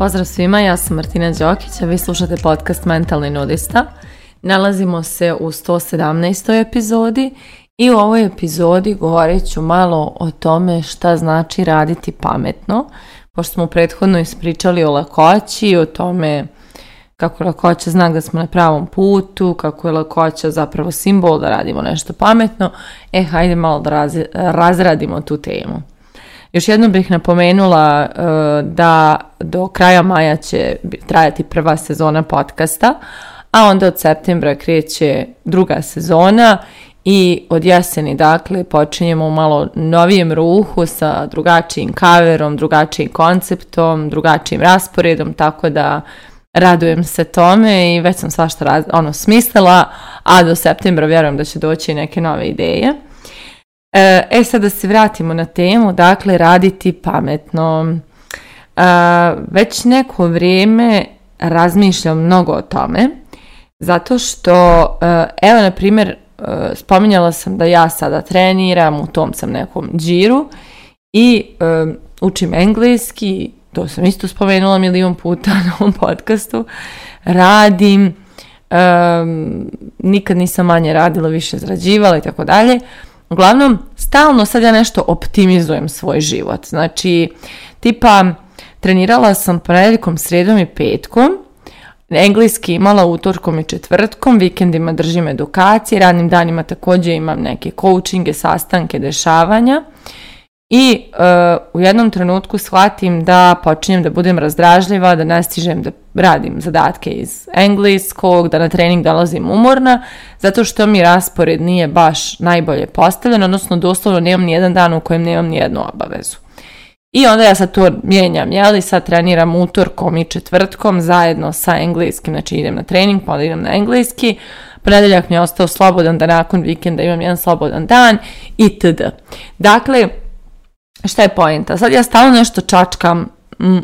pozdrav svima, ja sam Martina Đokić, a vi slušate podcast Mentalni nudista. Nalazimo se u 117. epizodi i u ovoj epizodi govorit ću malo o tome šta znači raditi pametno, pošto smo prethodno ispričali o lakoći i o tome kako lakoća znak da smo na pravom putu, kako je lakoća zapravo simbol da radimo nešto pametno. E, hajde malo da razradimo tu temu. Još jednom bih napomenula e, da do kraja maja će trajati prva sezona podcasta, a onda od septembra kreće druga sezona i od jeseni, dakle, počinjemo u malo novijem ruhu sa drugačijim kaverom, drugačijim konceptom, drugačijim rasporedom, tako da radujem se tome i već sam svašta ono smislila, a do septembra vjerujem da će doći neke nove ideje. E, e sad da se vratimo na temu, dakle raditi pametno. E, već neko vrijeme razmišljam mnogo o tome, zato što, e, evo na primjer, spominjala sam da ja sada treniram, u tom sam nekom džiru i učim engleski, to sam isto spomenula milijun puta na ovom podcastu, radim, nikad nisam manje radila, više zrađivala i tako dalje. Uglavnom, stalno sad ja nešto optimizujem svoj život. Znači, tipa, trenirala sam ponedjeljkom, sredom i petkom, engleski imala utorkom i četvrtkom, vikendima držim edukacije, radnim danima također imam neke coachinge, sastanke, dešavanja. I e, u jednom trenutku shvatim da počinjem da budem razdražljiva, da ne stižem da radim zadatke iz engleskog, da na trening dolazim umorna, zato što mi raspored nije baš najbolje postavljen, odnosno doslovno nemam ni jedan dan u kojem nemam ni jednu obavezu. I onda ja sad to mijenjam, jeli, sad treniram utorkom i četvrtkom zajedno sa engleskim, znači idem na trening, pa idem na engleski, ponedjeljak mi je ostao slobodan da nakon vikenda imam jedan slobodan dan i itd. Dakle, šta je poenta? Sad ja stalno nešto čačkam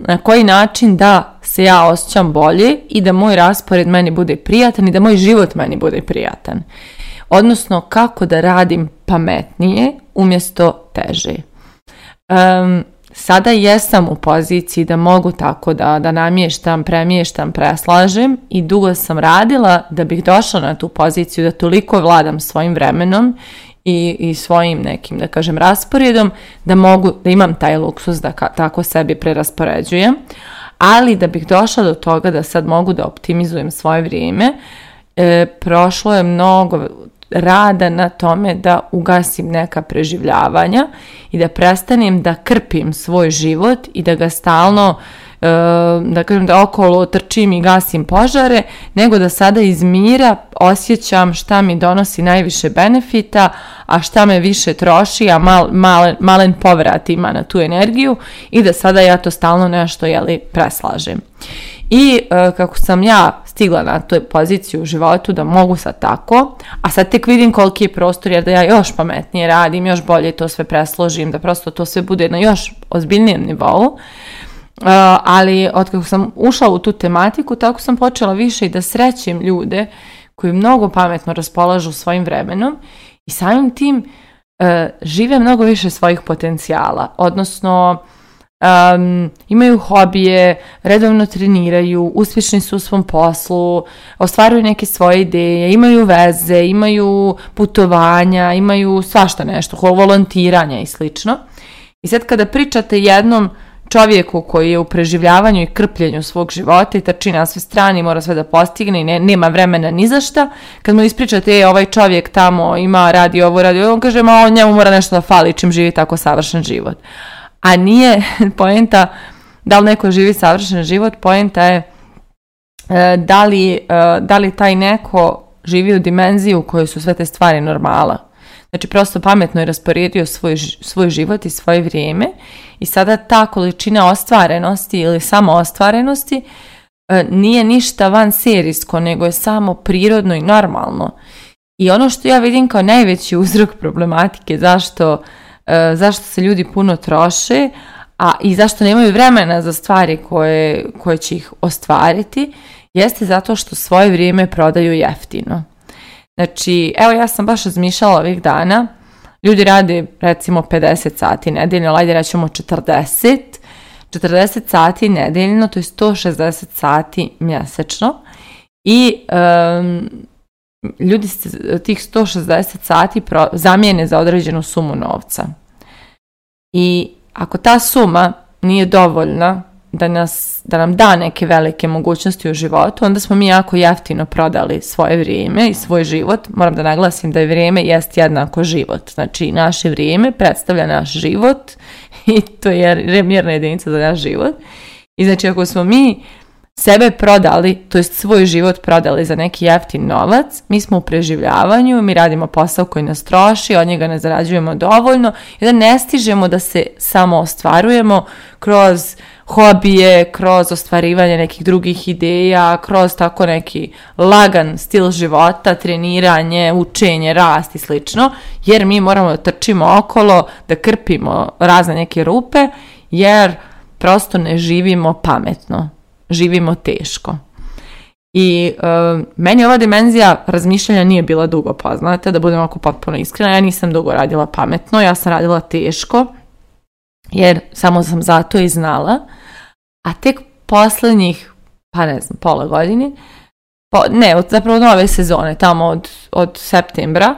na koji način da se ja osjećam bolje i da moj raspored meni bude prijatan i da moj život meni bude prijatan. Odnosno kako da radim pametnije umjesto teže. Um, sada jesam u poziciji da mogu tako da, da namještam, premještam, preslažem i dugo sam radila da bih došla na tu poziciju da toliko vladam svojim vremenom i, i svojim nekim, da kažem, rasporedom da mogu, da imam taj luksus da tako sebi preraspoređujem ali da bih došla do toga da sad mogu da optimizujem svoje vrijeme, e, prošlo je mnogo rada na tome da ugasim neka preživljavanja i da prestanem da krpim svoj život i da ga stalno e, da kažem da okolo trčim i gasim požare, nego da sada iz mira osjećam šta mi donosi najviše benefita, a šta me više troši, a mal, malen, povrat ima na tu energiju i da sada ja to stalno nešto jeli, preslažem. I e, kako sam ja stigla na toj poziciju u životu da mogu sad tako, a sad tek vidim koliki je prostor jer da ja još pametnije radim, još bolje to sve presložim, da prosto to sve bude na još ozbiljnijem nivou. E, ali otkako sam ušla u tu tematiku, tako sam počela više i da srećem ljude koji mnogo pametno raspolažu svojim vremenom i samim tim e, žive mnogo više svojih potencijala, odnosno um, imaju hobije, redovno treniraju, uspješni su u svom poslu, ostvaruju neke svoje ideje, imaju veze, imaju putovanja, imaju svašta nešto, volontiranja i slično. I sad kada pričate jednom čovjeku koji je u preživljavanju i krpljenju svog života i trči na sve strane i mora sve da postigne i nema vremena ni za šta, kad mu ispričate, e, ovaj čovjek tamo ima, radi ovo, radi ovo, on kaže, ma on njemu mora nešto da fali čim živi tako savršen život a nije poenta da li neko živi savršen život, poenta je e, da li, e, da li taj neko živi u dimenziji u kojoj su sve te stvari normala. Znači prosto pametno je rasporedio svoj, svoj život i svoje vrijeme i sada ta količina ostvarenosti ili samo ostvarenosti e, nije ništa van serijsko, nego je samo prirodno i normalno. I ono što ja vidim kao najveći uzrok problematike zašto E, zašto se ljudi puno troše, a i zašto nemaju vremena za stvari koje, koje će ih ostvariti, jeste zato što svoje vrijeme prodaju jeftino. Znači, evo ja sam baš razmišljala ovih dana, ljudi rade recimo 50 sati nedeljno, ajde ćemo 40, 40 sati nedeljno, to je 160 sati mjesečno i ljudi tih 160 sati zamijene za određenu sumu novca. I ako ta suma nije dovoljna da, nas, da nam da neke velike mogućnosti u životu, onda smo mi jako jeftino prodali svoje vrijeme i svoj život. Moram da naglasim da je vrijeme jest jednako život. Znači, naše vrijeme predstavlja naš život i to je mjerna jedinica za naš život. I znači, ako smo mi sebe prodali, to jest svoj život prodali za neki jeftin novac, mi smo u preživljavanju, mi radimo posao koji nas troši, od njega ne zarađujemo dovoljno i da ne stižemo da se samo ostvarujemo kroz hobije, kroz ostvarivanje nekih drugih ideja, kroz tako neki lagan stil života, treniranje, učenje, rast i slično, jer mi moramo da trčimo okolo, da krpimo razne neke rupe, jer prosto ne živimo pametno živimo teško. I e, meni ova dimenzija razmišljanja nije bila dugo poznata, da budem ovako potpuno iskrena, ja nisam dugo radila pametno, ja sam radila teško, jer samo sam zato i znala, a tek posljednjih, pa ne znam, pola godine, po, ne, od, zapravo nove sezone, tamo od, od septembra,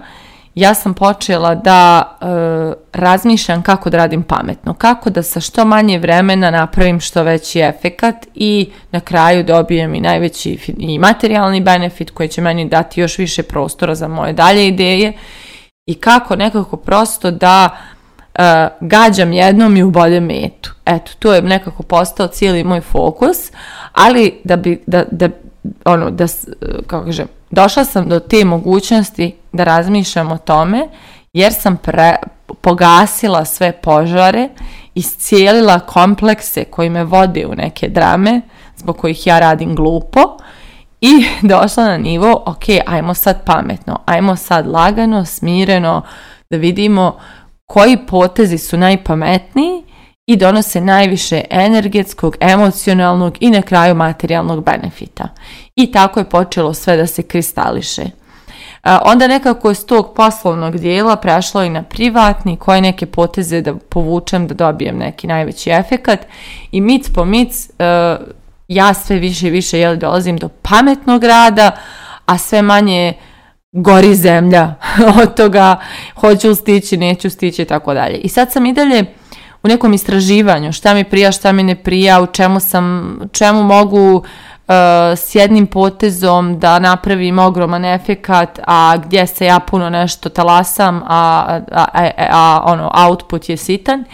ja sam počela da e, razmišljam kako da radim pametno, kako da sa što manje vremena napravim što veći efekat i na kraju dobijem i najveći i materijalni benefit koji će meni dati još više prostora za moje dalje ideje i kako nekako prosto da e, gađam jednom i u boljem metu. Eto, to je nekako postao cijeli moj fokus, ali da bi, da, da ono, da, e, kako kažem, došla sam do te mogućnosti da razmišljam o tome jer sam pogasila sve požare, iscijelila komplekse koji me vode u neke drame zbog kojih ja radim glupo i došla na nivo, ok, ajmo sad pametno, ajmo sad lagano, smireno, da vidimo koji potezi su najpametniji i donose najviše energetskog, emocionalnog i na kraju materijalnog benefita. I tako je počelo sve da se kristališe onda nekako iz tog poslovnog dijela prešlo i na privatni, koje neke poteze da povučem da dobijem neki najveći efekat i mic po mic e, ja sve više i više jel dolazim do pametnog rada, a sve manje gori zemlja od toga hoću stići, neću stići i tako dalje. I sad sam i dalje u nekom istraživanju šta mi prija, šta mi ne prija, u čemu sam, čemu mogu E, s jednim potezom da napravim ogroman efekat, a gdje se ja puno nešto talasam, a, a, a, ono, output je sitan.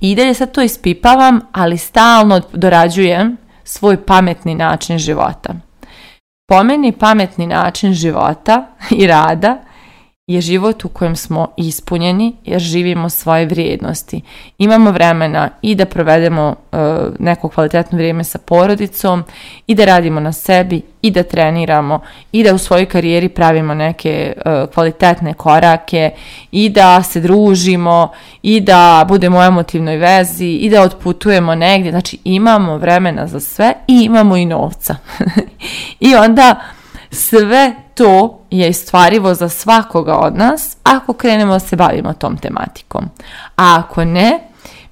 I dalje sad to ispipavam, ali stalno dorađujem svoj pametni način života. Po meni pametni način života i rada je život u kojem smo ispunjeni jer živimo svoje vrijednosti. Imamo vremena i da provedemo e, neko kvalitetno vrijeme sa porodicom i da radimo na sebi i da treniramo i da u svojoj karijeri pravimo neke e, kvalitetne korake i da se družimo i da budemo u emotivnoj vezi i da otputujemo negdje. Znači imamo vremena za sve i imamo i novca. I onda sve to je istvarivo za svakoga od nas ako krenemo se bavimo tom tematikom. A ako ne,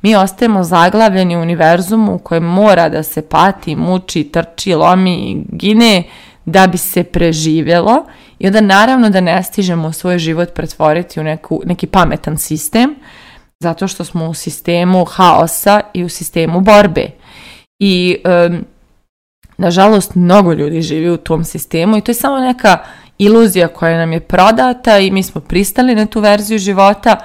mi ostajemo zaglavljeni u univerzumu u kojem mora da se pati, muči, trči, lomi, i gine da bi se preživjelo i onda naravno da ne stižemo svoj život pretvoriti u neku, neki pametan sistem zato što smo u sistemu haosa i u sistemu borbe. I Nažalost, mnogo ljudi živi u tom sistemu i to je samo neka iluzija koja nam je prodata i mi smo pristali na tu verziju života,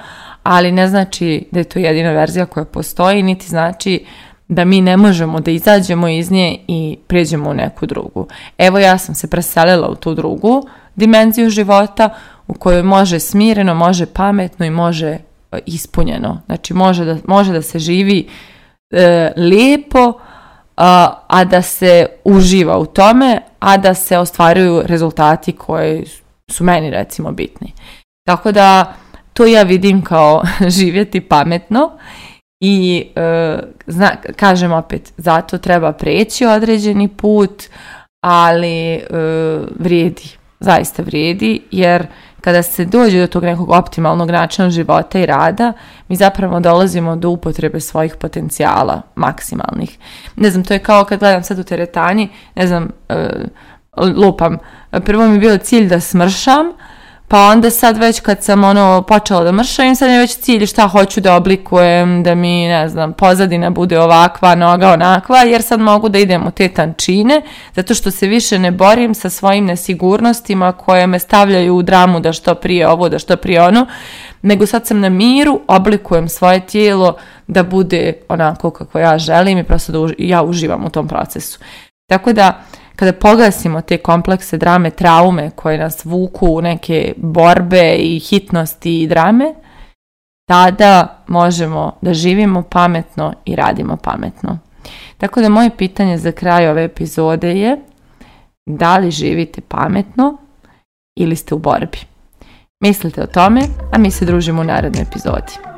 ali ne znači da je to jedina verzija koja postoji, niti znači da mi ne možemo da izađemo iz nje i pređemo u neku drugu. Evo ja sam se preselila u tu drugu dimenziju života u kojoj može smireno, može pametno i može e, ispunjeno. Znači može da, može da se živi e, lijepo, a da se uživa u tome, a da se ostvaruju rezultati koji su meni recimo bitni. Tako da to ja vidim kao živjeti pametno i e, kažem opet, zato treba preći određeni put, ali e, vrijedi, zaista vrijedi jer kada se dođe do tog nekog optimalnog načina života i rada, mi zapravo dolazimo do upotrebe svojih potencijala maksimalnih. Ne znam, to je kao kad gledam sad u teretani, ne znam, e, lupam. Prvo mi je bio cilj da smršam, pa onda sad već kad sam ono počela da mršavim, sad je već cilj šta hoću da oblikujem, da mi, ne znam, pozadina bude ovakva, noga onakva, jer sad mogu da idem u te tančine, zato što se više ne borim sa svojim nesigurnostima koje me stavljaju u dramu da što prije ovo, da što prije ono, nego sad sam na miru, oblikujem svoje tijelo da bude onako kako ja želim i prosto da ja uživam u tom procesu. Tako da, kada pogasimo te komplekse drame, traume koje nas vuku u neke borbe i hitnosti i drame, tada možemo da živimo pametno i radimo pametno. Tako da moje pitanje za kraj ove epizode je da li živite pametno ili ste u borbi? Mislite o tome, a mi se družimo u narednoj epizodi.